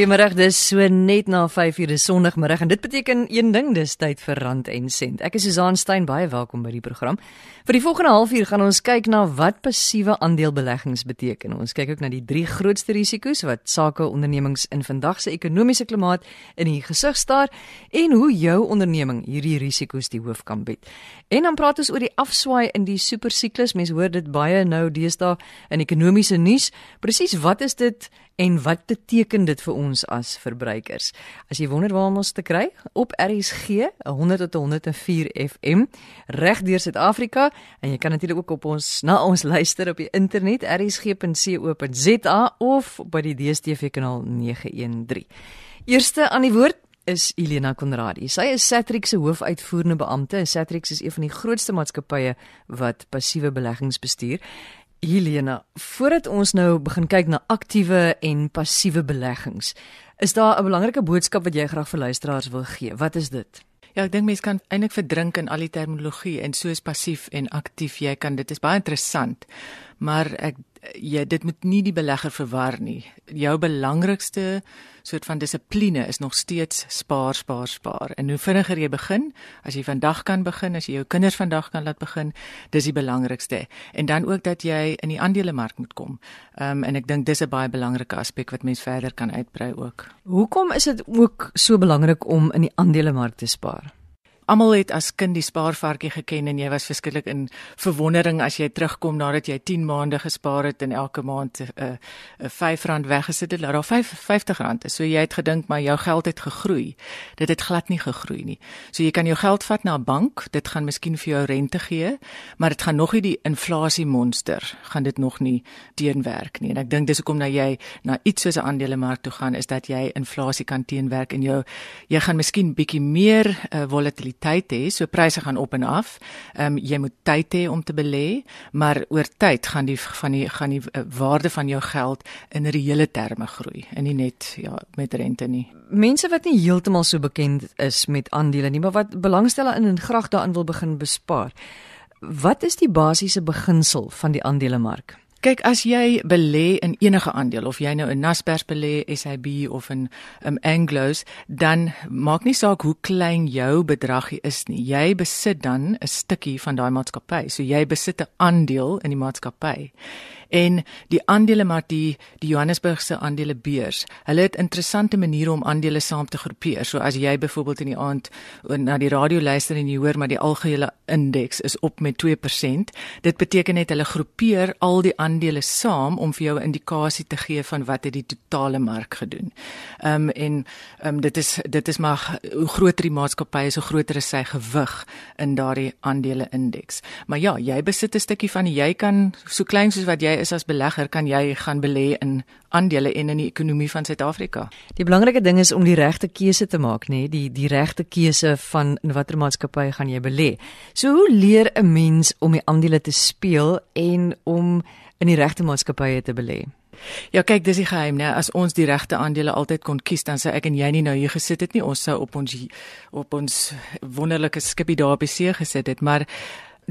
Goeiemôre, dis so net na 5:00 die Sondagmiddag en dit beteken een ding, dis tyd vir Rand en Sent. Ek is Susan Stein, baie welkom by die program. Vir die volgende halfuur gaan ons kyk na wat passiewe aandelebeleggings beteken. Ons kyk ook na die drie grootste risiko's wat sake ondernemings in vandag se ekonomiese klimaat in die gesig staar en hoe jou onderneming hierdie risiko's die hoof kan bied. En dan praat ons oor die afswaai in die supersiklus. Mense hoor dit baie nou deesdae in ekonomiese nuus. Presies wat is dit en wat beteken dit vir ons as verbruikers? As jy wonder waar ons te kry, op RSG 100 tot 104 FM reg deur Suid-Afrika en jy kan natuurlik ook op ons na ons luister op die internet rsg.co.za of by die DStv kanaal 913. Eerste aan die woord is Elena Konradi. Sy is Satrix se hoofuitvoerende beampte. Satrix is een van die grootste maatskappye wat passiewe beleggings bestuur. Helena, voordat ons nou begin kyk na aktiewe en passiewe beleggings, is daar 'n belangrike boodskap wat jy graag vir luisteraars wil gee. Wat is dit? Ja, ek dink mense kan eintlik verdrink in al die terminologie en soos passief en aktief jy kan dit is baie interessant. Maar ek jy dit moet nie die belegger verwar nie. Jou belangrikste soort van dissipline is nog steeds spaar, spaar, spaar. En hoe vinniger jy begin, as jy vandag kan begin, as jy jou kinders vandag kan laat begin, dis die belangrikste. En dan ook dat jy in die aandelemark moet kom. Ehm um, en ek dink dis 'n baie belangrike aspek wat mens verder kan uitbrei ook. Hoekom is dit ook so belangrik om in die aandelemark te spaar? Almal het as kind die spaarvarkie geken en jy was verskriklik in verwondering as jy terugkom nadat jy 10 maande gespaar het en elke maand 'n uh, uh, R5 weggesit het, laat daar R50 is. So jy het gedink maar jou geld het gegroei. Dit het glad nie gegroei nie. So jy kan jou geld vat na 'n bank, dit gaan miskien vir jou rente gee, maar dit gaan nog nie die inflasie monster gaan dit nog nie teenwerk nie. En ek dink dis hoekom nou jy na iets soos 'n aandelemark toe gaan is dat jy inflasie kan teenwerk en jou jy gaan miskien bietjie meer uh, volatiliteit tyd hê, so pryse gaan op en af. Ehm um, jy moet tyd hê om te belê, maar oor tyd gaan die van die gaan die uh, waarde van jou geld in reële terme groei en nie net ja met rente nie. Mense wat nie heeltemal so bekend is met aandele nie, maar wat belangstel in en graag daarin wil begin bespaar. Wat is die basiese beginsel van die aandelemark? Kyk, as jy belê in enige aandeel of jy nou in Naspers belê, SIB of in um, Anglos, dan maak nie saak hoe klein jou bedrag is nie. Jy besit dan 'n stukkie van daai maatskappy. So jy besit 'n aandeel in die maatskappy en die aandele maar die die Johannesburgse aandelebeurs. Hulle het interessante maniere om aandele saam te groepeer. So as jy byvoorbeeld in die aand na die radio luister en jy hoor maar die algehele indeks is op met 2%, dit beteken net hulle groepeer al die aandele saam om vir jou 'n indikasie te gee van wat het die totale mark gedoen. Ehm um, en ehm um, dit is dit is maar hoe groter die maatskappy is, hoe groter is sy gewig in daardie aandele indeks. Maar ja, jy besit 'n stukkie van jy kan so klein soos wat jy is as belegger, kan jy gaan belê in aandele en in die ekonomie van Suid-Afrika. Die belangrike ding is om die regte keuse te maak, nê, nee? die die regte keuse van in watter maatskappy gaan jy belê. So hoe leer 'n mens om die aandele te speel en om in die regte maatskappye te belê? Ja, kyk, dis die geheim, né? As ons die regte aandele altyd kon kies, dan sou ek en jy nie nou hier gesit het nie. Ons sou op ons op ons wonderlike skipie daar op die see gesit het, maar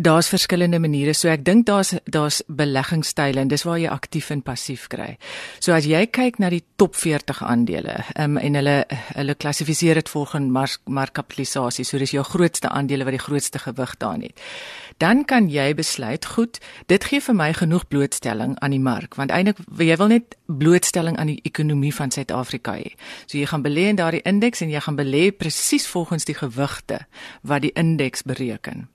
daar's verskillende maniere. So ek dink daar's daar's beleggingsstyle en dis waar jy aktief en passief kry. So as jy kyk na die top 40 aandele, um, en hulle hulle klassifiseer dit volgens mark, markkapitalisasie. So dis jou grootste aandele wat die grootste gewig daarin het. Dan kan jy besluit, goed, dit gee vir my genoeg blootstelling aan die mark, want eintlik jy wil net blootstelling aan die ekonomie van Suid-Afrika hê. So jy gaan belê in daardie indeks en jy gaan belê presies volgens die gewigte wat die indeks bereken.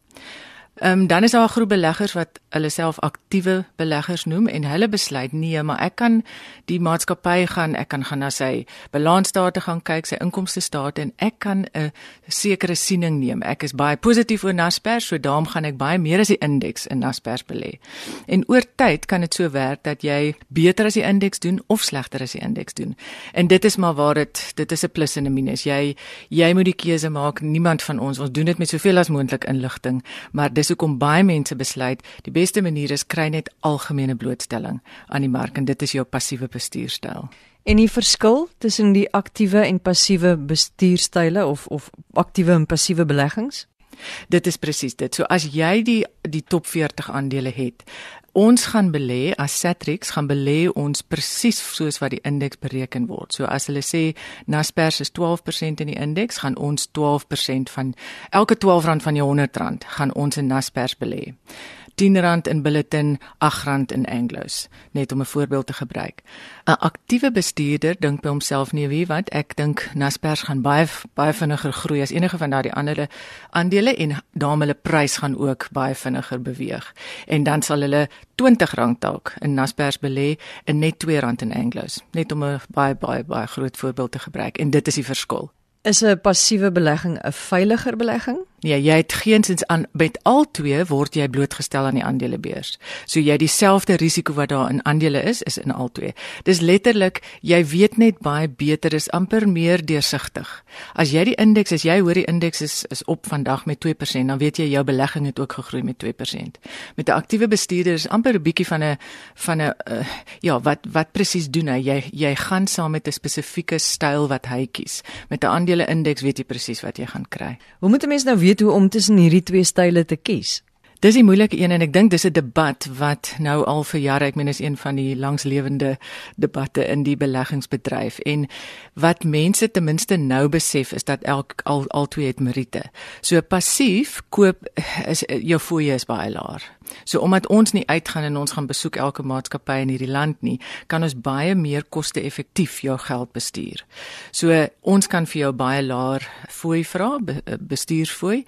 Ehm um, dan is daar 'n groep beleggers wat hulle self aktiewe beleggers noem en hulle besluit nee, maar ek kan die maatskappy gaan, ek kan gaan na sy balansstate gaan kyk, sy inkomste state en ek kan 'n sekere siening neem. Ek is baie positief oor Naspers, so daarom gaan ek baie meer as die indeks in Naspers belê. En oor tyd kan dit so werk dat jy beter as die indeks doen of slegter as die indeks doen. En dit is maar waar dit dit is 'n plus en 'n minus. Jy jy moet die keuse maak. Niemand van ons, ons doen dit met soveel as moontlik inligting, maar dis hoekom baie mense besluit die beste manier is kry net algemene blootstelling aan die mark en dit is jou passiewe bestuurstyl. En die verskil tussen die aktiewe en passiewe bestuurstyle of of aktiewe en passiewe beleggings? Dit is presies dit. So as jy die die top 40 aandele het, ons gaan belê as Satrix gaan belê ons presies soos wat die indeks bereken word. So as hulle sê Naspers is 12% in die indeks, gaan ons 12% van elke R12 van jou R100 gaan ons in Naspers belê. R10 in Bulletin, R8 in Anglos, net om 'n voorbeeld te gebruik. 'n Aktiewe bestuurder dink by homself nee, wie wat ek dink Naspers gaan baie baie vinniger groei as enige van daardie ander aandele en daarmee hulle prys gaan ook baie vinniger beweeg. En dan sal hulle R20 dalk in Naspers belê en net R2 in Anglos, net om 'n baie baie baie groot voorbeeld te gebruik en dit is die verskil. Is 'n passiewe belegging 'n veiliger belegging? Ja, jy het geensins aan met al twee word jy blootgestel aan die aandelebeurs. So jy dieselfde risiko wat daar in aandele is, is in al twee. Dis letterlik jy weet net baie beter is amper meer deursigtig. As jy die indeks as jy hoor die indeks is is op vandag met 2%, dan weet jy jou belegging het ook gegroei met 2%. Met 'n aktiewe bestuurder is amper 'n bietjie van 'n van 'n uh, ja, wat wat presies doen hy? Jy jy gaan saam met 'n spesifieke styl wat hy kies. Met 'n aandele indeks weet jy presies wat jy gaan kry. Hoe moet 'n mens nou weet weet hoe om tussen hierdie twee style te kies. Dis die moeilike een en ek dink dis 'n debat wat nou al vir jare, ek meen is een van die langslewende debatte in die beleggingsbedryf en wat mense ten minste nou besef is dat elk al al twee het meriete. So passief koop is jou fooie is baie laag. So omdat ons nie uitgaan en ons gaan besoek elke maatskappy in hierdie land nie, kan ons baie meer koste-effektief jou geld bestuur. So ons kan vir jou baie laer fooi vra, bestuursfooi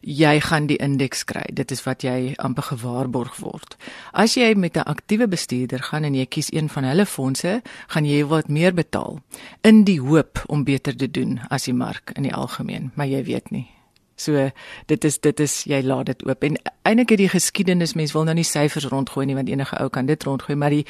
jy gaan die indeks kry. Dit is wat jy amper gewaarborg word. As jy met 'n aktiewe bestuurder gaan en jy kies een van hulle fondse, gaan jy wat meer betaal in die hoop om beter te doen as die mark in die algemeen, maar jy weet nie. So dit is dit is jy laat dit oop en eintlik het die geskiedenis mens wil nou nie syfers rondgooi nie want enige ou kan dit rondgooi maar die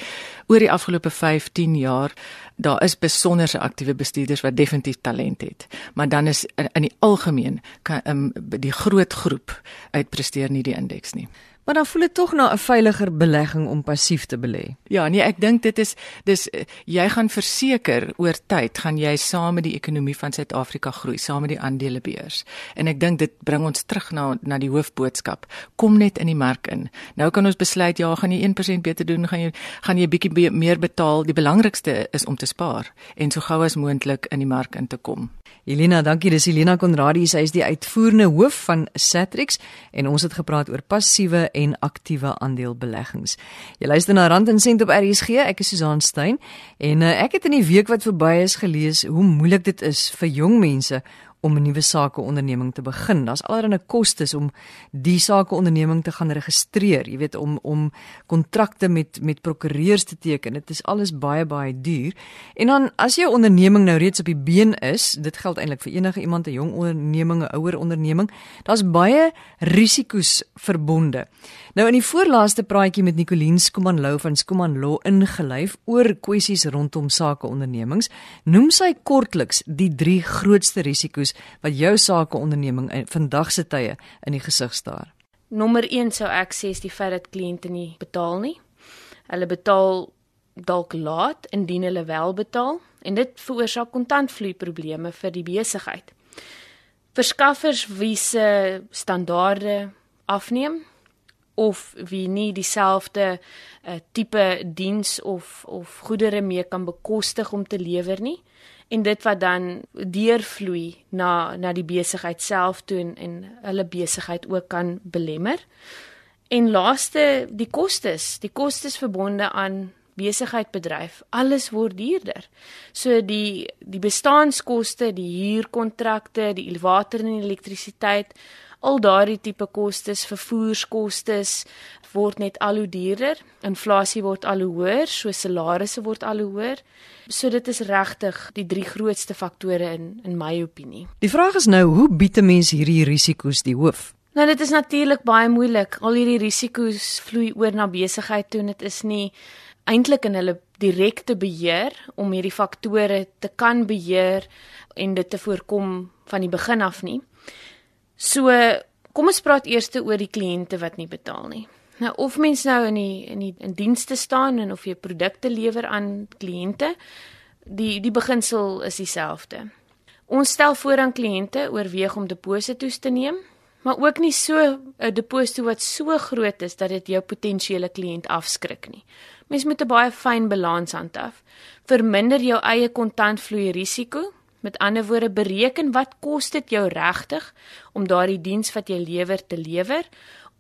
oor die afgelope 15 jaar daar is besonderse aktiewe bestuurders wat definitief talent het. Maar dan is in, in die algemeen kan um, die groot groep uitpresteer nie die indeks nie. Maar dan voel dit tog na 'n veiliger belegging om passief te belê. Ja, nee, ek dink dit is dis jy gaan verseker oor tyd gaan jy saam met die ekonomie van Suid-Afrika groei, saam met die aandelebeurs. En ek dink dit bring ons terug na na die hoofboodskap. Kom net in die mark in. Nou kan ons besluit ja, gaan jy 1% beter doen, gaan jy gaan jy bietjie be meer betaal. Die belangrikste is om te spaar en so gou as moontlik in die mark in te kom. Elina, dankie. Dis Elina Konradi, sy is die uitvoerende hoof van Satrix en ons het gepraat oor passiewe en aktiewe aandelebeleggings. Jy luister na Rand en Sent op RSG. Ek is Susan Stein en uh, ek het in die week wat verby is gelees hoe moeilik dit is vir jong mense om 'n nuwe sakeonderneming te begin. Daar's allerlei kostes om die sakeonderneming te gaan registreer, jy weet om om kontrakte met met prokureurs te teken. Dit is alles baie baie duur. En dan as jou onderneming nou reeds op die been is, dit geld eintlik vir enige iemand 'n jong onderneming, 'n ouer onderneming, daar's baie risiko's verbonde. Nou in die voorlaaste praatjie met Nicoline Skuman Lou van Skuman Law ingelyf oor kwessies rondom sakeondernemings, noem sy kortliks die drie grootste risiko's is wat jou sakeonderneming in vandag se tye in die gesig staar? Nommer 1 sou ek sê is die feit dat kliënte nie betaal nie. Hulle betaal dalk laat indien hulle wel betaal en dit veroorsaak kontantvloei probleme vir die besigheid. Verskaffers wie se standaarde afneem of wie nie dieselfde uh, tipe diens of of goedere mee kan bekostig om te lewer nie en dit wat dan deurvloei na na die besigheid self toe en, en hulle besigheid ook kan belemmer. En laaste die kostes, die kostes verbonde aan besigheid bedryf, alles word duurder. So die die bestaanskoste, die huurkontrakte, die water en elektrisiteit, al daardie tipe kostes, vervoerskostes word net al hoe duurder. Inflasie word al hoe hoër, so salarisse word al hoe hoër. So dit is regtig die drie grootste faktore in in my opinie. Die vraag is nou, hoe bied 'n mens hierdie risiko's die hoof? Nou dit is natuurlik baie moeilik. Al hierdie risiko's vloei oor na besigheid toe en dit is nie eintlik in hulle direkte beheer om hierdie faktore te kan beheer en dit te voorkom van die begin af nie. So kom ons praat eers oor die kliënte wat nie betaal nie. Nou of mens nou in die in die in dienste staan en of jy produkte lewer aan kliënte, die die beginsel is dieselfde. Ons stel voor aan kliënte oorweeg om deposito's te neem maar ook nie so 'n deposito wat so groot is dat dit jou potensiële kliënt afskrik nie. Mens moet 'n baie fyn balans handhaaf. Verminder jou eie kontantvloei risiko. Met ander woorde, bereken wat kos dit jou regtig om daardie diens wat jy lewer te lewer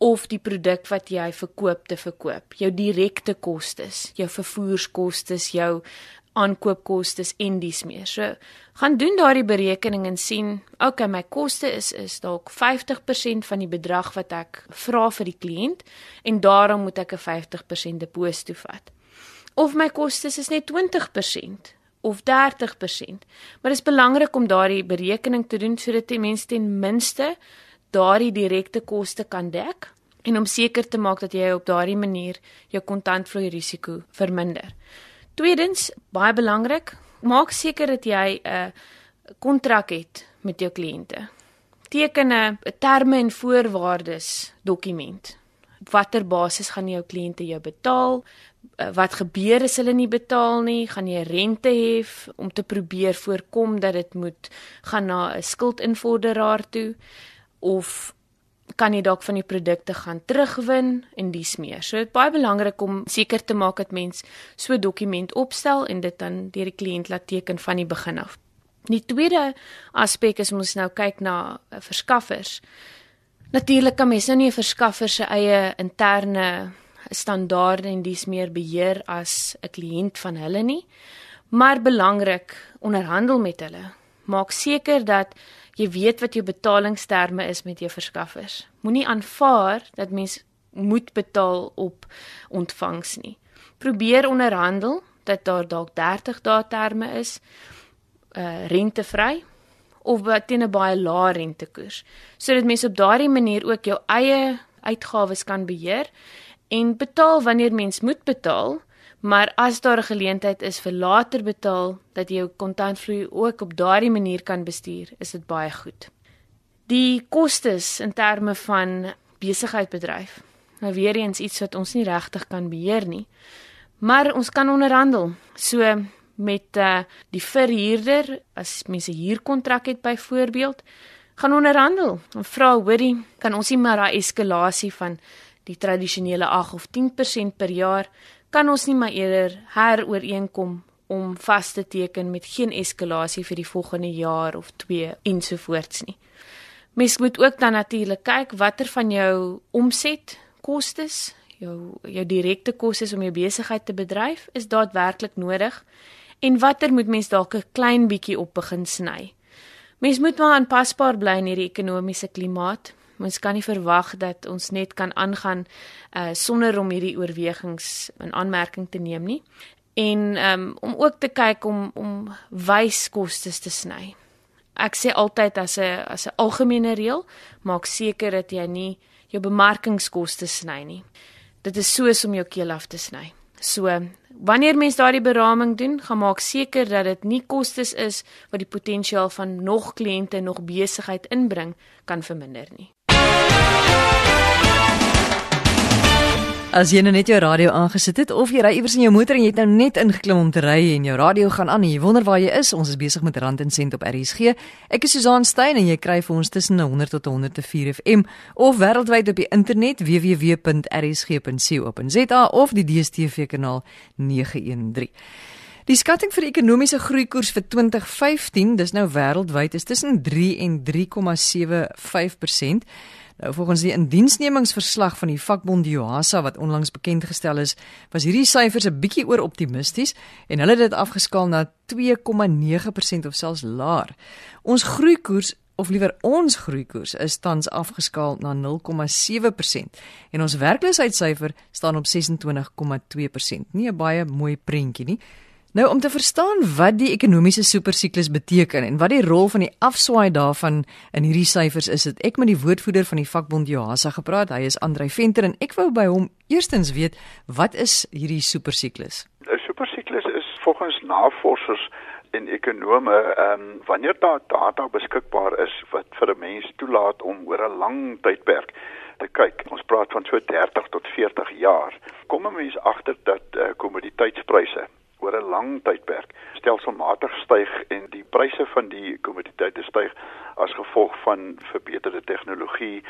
of die produk wat jy verkoop te verkoop. Jou direkte kostes, jou vervoerskostes, jou aankoopkostes en dies meer. So gaan doen daardie berekening en sien, okay, my koste is is dalk 50% van die bedrag wat ek vra vir die kliënt en daarom moet ek 'n 50% deposito vat. Of my kostes is net 20% of 30%. Maar dit is belangrik om daardie berekening te doen sodat die mens ten minste daardie direkte koste kan dek en om seker te maak dat jy op daardie manier jou kontantvloei risiko verminder. Tweedens, baie belangrik, maak seker dat jy 'n kontrak het met jou kliënte. Teken 'n terme en voorwaardes dokument. Watter basis gaan jou kliënte jou betaal? Wat gebeur as hulle nie betaal nie? Gaan jy rente hê om te probeer voorkom dat dit moet gaan na 'n skuldinvorderaar toe of kan jy dalk van die produkte gaan terugwin en dis meer. So dit is baie belangrik om seker te maak dat mens so dokument opstel en dit dan deur die kliënt laat teken van die begin af. Die tweede aspek is ons nou kyk na eh, verskaffers. Natuurlik kan mens nou nie 'n verskaffer se eie interne standaarde en dis meer beheer as 'n kliënt van hulle nie. Maar belangrik, onderhandel met hulle. Maak seker dat jy weet wat jou betalingsterme is met jou verskaffers. Moenie aanvaar dat mens moet betaal op ontvangs nie. Probeer onderhandel dat daar dalk 30 dae terme is uh rentevry of teen 'n baie lae rentekoers sodat mens op daardie manier ook jou eie uitgawes kan beheer en betaal wanneer mens moet betaal Maar as daar 'n geleentheid is vir later betaal dat jy jou kontantvloei ook op daardie manier kan bestuur, is dit baie goed. Die kostes in terme van besigheidsbedryf. Nou weer eens iets wat ons nie regtig kan beheer nie. Maar ons kan onderhandel. So met uh, die verhuurder as mense huurkontrak het byvoorbeeld, gaan onderhandel. En vra hoorie, kan ons nie maar daai eskalasie van die tradisionele 8 of 10% per jaar kan ons nie maar eerder herooreenkom om vas te teken met geen eskalasie vir die volgende jaar of 2 ensovoorts nie. Mens moet ook dan natuurlik kyk watter van jou omset kostes, jou jou direkte kostes om jou besigheid te bedryf is daadwerklik nodig en watter moet mens dalk 'n klein bietjie op begin sny. Mens moet maar aanpasbaar bly in hierdie ekonomiese klimaat. Ons kan nie verwag dat ons net kan aangaan uh sonder om hierdie oorwegings in aanmerking te neem nie. En um om ook te kyk om om wyskoste te sny. Ek sê altyd as 'n as 'n algemene reël, maak seker dat jy nie jou bemarkingskoste sny nie. Dit is soos om jou keel af te sny. So, wanneer mens daardie beraming doen, gaan maak seker dat dit nie kostes is wat die potensiaal van nog kliënte nog besigheid inbring kan verminder nie. As jy nou net jou radio aangesit het of jy ry iewers in jou motor en jy het nou net ingeklim om te ry en jou radio gaan aan en jy wonder waar jy is, ons is besig met Rand en Sent op RSG. Ek is Susan Stein en jy kry vir ons tussen 100 tot 104 FM of wêreldwyd op die internet www.rsg.co.za of die DStv kanaal 913. Die skatting vir die ekonomiese groeikoers vir 2015, dis nou wêreldwyd, is tussen 3 en 3,75%. Nou volgens die indiensnemingsverslag van die vakbond Joasa wat onlangs bekend gestel is, was hierdie syfers 'n bietjie oor optimisties en hulle het dit afgeskaal na 2,9% of selfs laer. Ons groeikoers of liewer ons groeikoers is tans afgeskaal na 0,7% en ons werkloosheidssyfer staan op 26,2%. Nie 'n baie mooi prentjie nie. Nou om te verstaan wat die ekonomiese supersiklus beteken en wat die rol van die afswaai daarvan in hierdie syfers is, het ek met die woordvoerder van die vakbond Joasa gepraat. Hy is Andrei Venter en ek wou by hom eerstens weet wat is hierdie supersiklus? 'n Supersiklus is volgens navorsers en ekonome, ehm um, wanneer daar data beskikbaar is wat vir 'n mens toelaat om oor 'n lang tydperk te kyk. Ons praat van so 30 tot 40 jaar. Kom 'n mens agter dat uh, kommoditeitspryse oor 'n lang tydperk stelselmatig styg en die pryse van die kommoditeite styg as gevolg van verbeterde tegnologie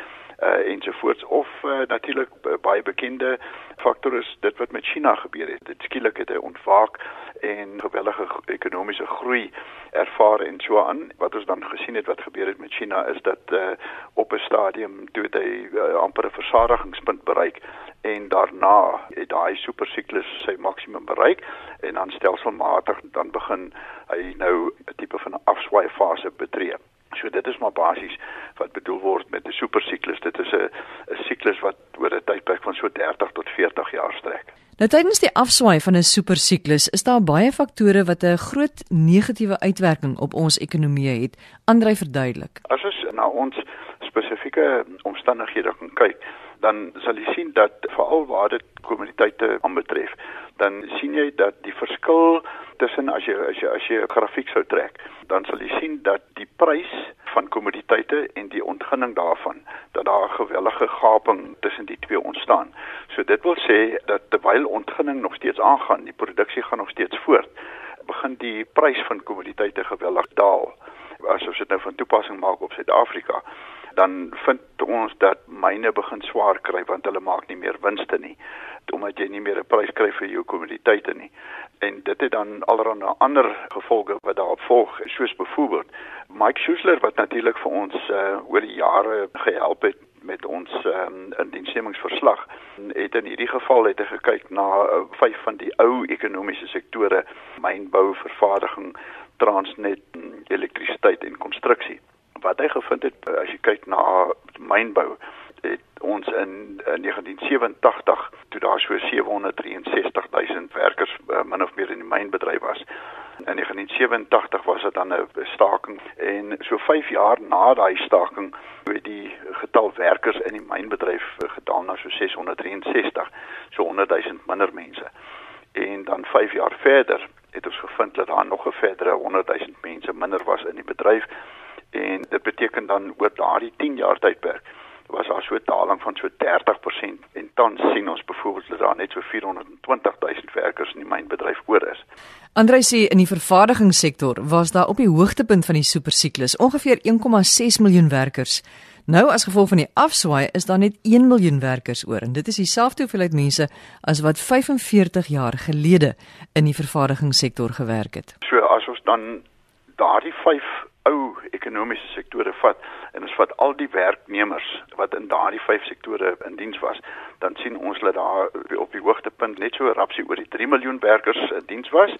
uh, ensovoorts of uh, natuurlik baie bekende faktor is dit wat met China gebeur het. Dit skielik het hy ontwaak en gewellige ekonomiese groei ervaar en so aan. Wat ons dan gesien het wat gebeur het met China is dat uh, op 'n stadium toe hy uh, amper 'n versadigingspunt bereik en daarna het daai supersiklus sy maksimum bereik en dan stelselmatig dan begin hy nou 'n tipe van 'n afswaai fase betree. So dit is maar basies wat bedoel word met 'n supersiklus. Dit is 'n 'n siklus wat oor 'n tydperk van so 30 tot 40 jaar strek. Nou tydens die afswaai van 'n supersiklus is daar baie faktore wat 'n groot negatiewe uitwerking op ons ekonomie het. Andrei verduidelik. As ons na ons spesifieke omstandighede kan kyk, dan sal jy sien dat veral waar dit kommoditeite aanbetref, dan sien jy dat die verskil tussen as jy as jy as jy 'n grafiek sou trek, dan sal jy sien dat die prys van kommoditeite en die ontginning daarvan dat daar 'n gewellige gaping tussen die twee ontstaan. So dit wil sê dat terwyl ontginning nog steeds aangaan, die produksie gaan nog steeds voort, begin die prys van kommoditeite geweldig daal. As ons dit nou van toepassing maak op Suid-Afrika, dan vind ons dat myne begin swaar kry want hulle maak nie meer winste nie omdat jy nie meer 'n prys kry vir jou kommoditeite nie. En dit het dan allerlei ander gevolge wat daarop volg soos byvoorbeeld Mike Schuessler wat natuurlik vir ons uh, oor die jare gehelp het met ons um, indiensnemingsverslag het in hierdie geval het hy gekyk na uh, vyf van die ou ekonomiese sektore mynbou vervaardiging transnet elektrisiteit en konstruksie wat hy gevind het as jy kyk na mynbou het ons in, in 1987 toe daar so 763000 werkers uh, min of meer in die mynbedryf was. In 1987 was dit dan 'n staking en so 5 jaar na daai staking het die getal werkers in die mynbedryf gedaal na so 663, so 100000 minder mense. En dan 5 jaar verder het ons gevind dat daar nog 'n verdere 100000 mense minder was in die bedryf en dit beteken dan oor daardie 10 jaar tydperk was daar so 'n daling van so 30% en tans sien ons byvoorbeeld dat daar net so 420 000 werkers in die mynbedryf oor is. Andrei sê in die vervaardigingssektor was daar op die hoogtepunt van die supersiklus ongeveer 1,6 miljoen werkers. Nou as gevolg van die afswaai is daar net 1 miljoen werkers oor en dit is dieselfde hoeveelheid mense as wat 45 jaar gelede in die vervaardigingssektor gewerk het. So as ons dan daardie 5 ou ekonomiese sektore vat en ons vat al die werknemers wat in daardie vyf sektore in diens was, dan sien ons dat daar op die hoogtepunt net so rapsie oor die 3 miljoen werkers in diens was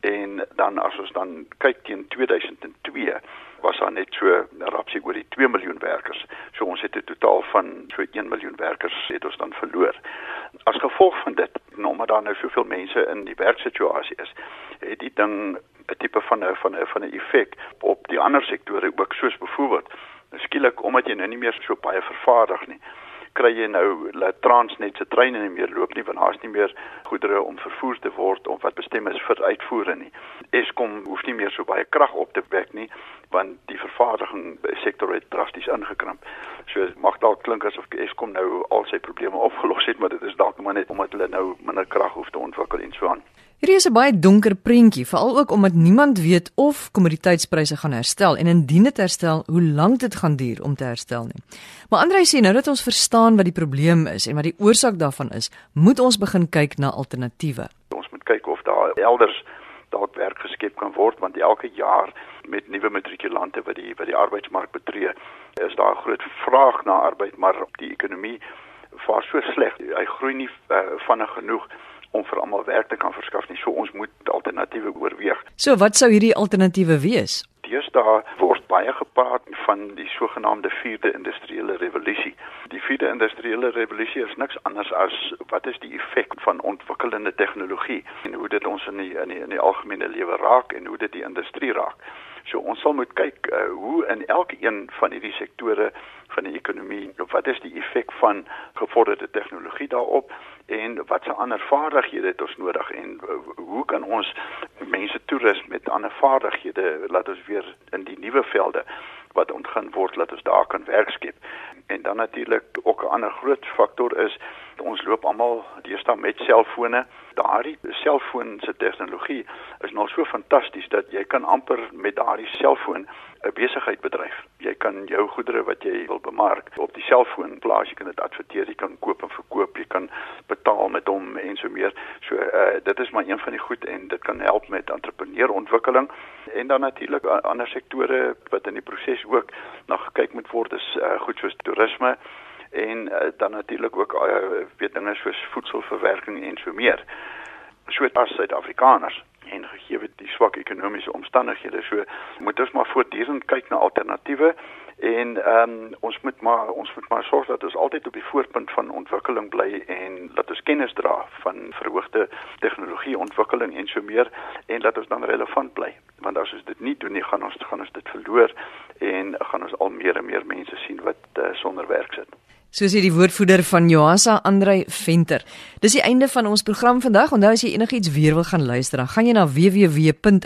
en dan as ons dan kyk teen 2002 was daar net so rapsie oor die 2 miljoen werkers. So ons het 'n totaal van so 1 miljoen werkers het ons dan verloor. As gevolg van dit, nou maar daar nou soveel mense in die werksituasie is, het die ding 'n tipe van 'n van 'n van 'n effek op die ander sektore ook soos byvoorbeeld skielik omdat jy nou nie meer so baie vervaardig nie kry jy nou dat Transnet se treine nie meer loop nie want daar's nie meer goedere om vervoer te word of wat bestem is vir uitvoere nie. Eskom hoef nie meer so baie krag op te wek nie want die vervaardiging sektor het drasties ingekrimp. So mag dalk klink asof Eskom nou al sy probleme opgelos het, maar dit is dalk maar net omdat hulle nou minder krag hoef te ontwikkel en so aan. Hierdie is 'n baie donker prentjie, veral ook omdat niemand weet of kommoditeitspryse gaan herstel en indien dit herstel, hoe lank dit gaan duur om te herstel nie. Maar Andre sê nou dat ons verstaan wat die probleem is en wat die oorsaak daarvan is, moet ons begin kyk na alternatiewe. Ons moet kyk of daar elders dalk werk geskep kan word want elke jaar met nuwe matrikulante wat die wat die arbeidsmark betree, is daar 'n groot vraag na arbeid, maar die ekonomie vaar so sleg. Hy groei nie uh, vinnig genoeg om vir almal werk te kan verskaf nie. So ons moet alternatiewe oorweeg. So wat sou hierdie alternatiewe wees? Deesdae word baie gepraat van die sogenaamde vierde industriële revolusie. Die vierde industriële revolusie is niks anders as wat is die effek van ontwikkelende tegnologie en hoe dit ons in die in die, in die algemene lewe raak en hoe dit die industrie raak. So ons sal moet kyk uh, hoe in elke een van hierdie sektore van die ekonomie wat is die effek van gevorderde tegnologie daarop en watse ander vaardighede het ons nodig en hoe kan ons mense toerus met ander vaardighede laat ons weer in die nuwe velde wat ontgin word laat ons daar kan werk skep. En dan natuurlik ook 'n ander groot faktor is ons loop almal deesdae met selfone. Daardie selfoon se tegnologie is nou so fantasties dat jy kan amper met daardie selfoon 'n besigheid bedryf. Jy kan jou goedere wat jy wil bemark op die selfoon plaas, jy kan dit adverteer, jy kan koop en verkoop, jy kan betaal met hom en so meer. So uh dit is maar een van die goed en dit kan help met entrepreneurontwikkeling en dan natuurlik ander sektore wat in die proses ook na gekyk moet word is uh, goed soos toerisme en uh, dan natuurlik ook uh, weet dinge soos voedselverwerking en so meer. So as Suid-Afrikaners en gegee die swak ekonomiese omstandighede so moet ons maar voortdurend kyk na alternatiewe en um, ons moet maar ons moet maar sorg dat ons altyd op die voorpunt van ontwikkeling bly en dat ons kennis dra van verhoogde tegnologie ontwikkeling en so meer en dat ons dan relevant bly want as ons dit nie doen nie gaan ons gaan ons dit verloor en gaan ons al meer en meer mense sien wat uh, sonder werk sit Soos hy die woordvoerder van Joasa Andrei Venter. Dis die einde van ons program vandag. Onthou as jy enigiets weer wil gaan luister, dan gaan jy na www.rsg.co.za.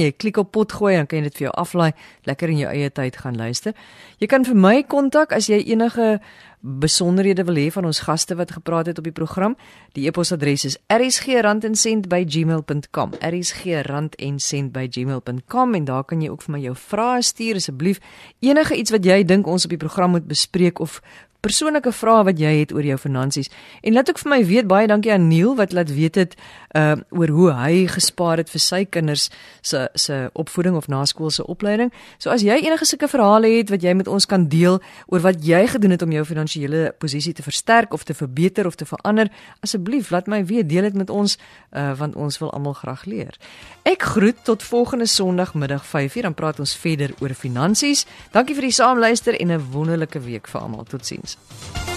Jy klik op potgooi en kan jy dit vir jou aflaai, lekker in jou eie tyd gaan luister. Jy kan vir my kontak as jy enige besonderhede wil hê van ons gaste wat gepraat het op die program. Die e-posadres is rsg@gmail.com. rsg@gmail.com en daar kan jy ook vir my jou vrae stuur asseblief. Enige iets wat jy dink ons op die program moet bespreek of persoonlike vrae wat jy het oor jou finansies en laat ook vir my weet baie dankie aan Neil wat laat weet het uh oor hoe hy gespaar het vir sy kinders se se opvoeding of naskoolse opleiding. So as jy enige sulke verhale het wat jy met ons kan deel oor wat jy gedoen het om jou finansiële posisie te versterk of te verbeter of te verander, asseblief laat my weet, deel dit met ons uh want ons wil almal graag leer. Ek groet tot volgende Sondagmiddag 5:00 dan praat ons verder oor finansies. Dankie vir die saamluister en 'n wonderlike week vir almal. Totsiens. Productions.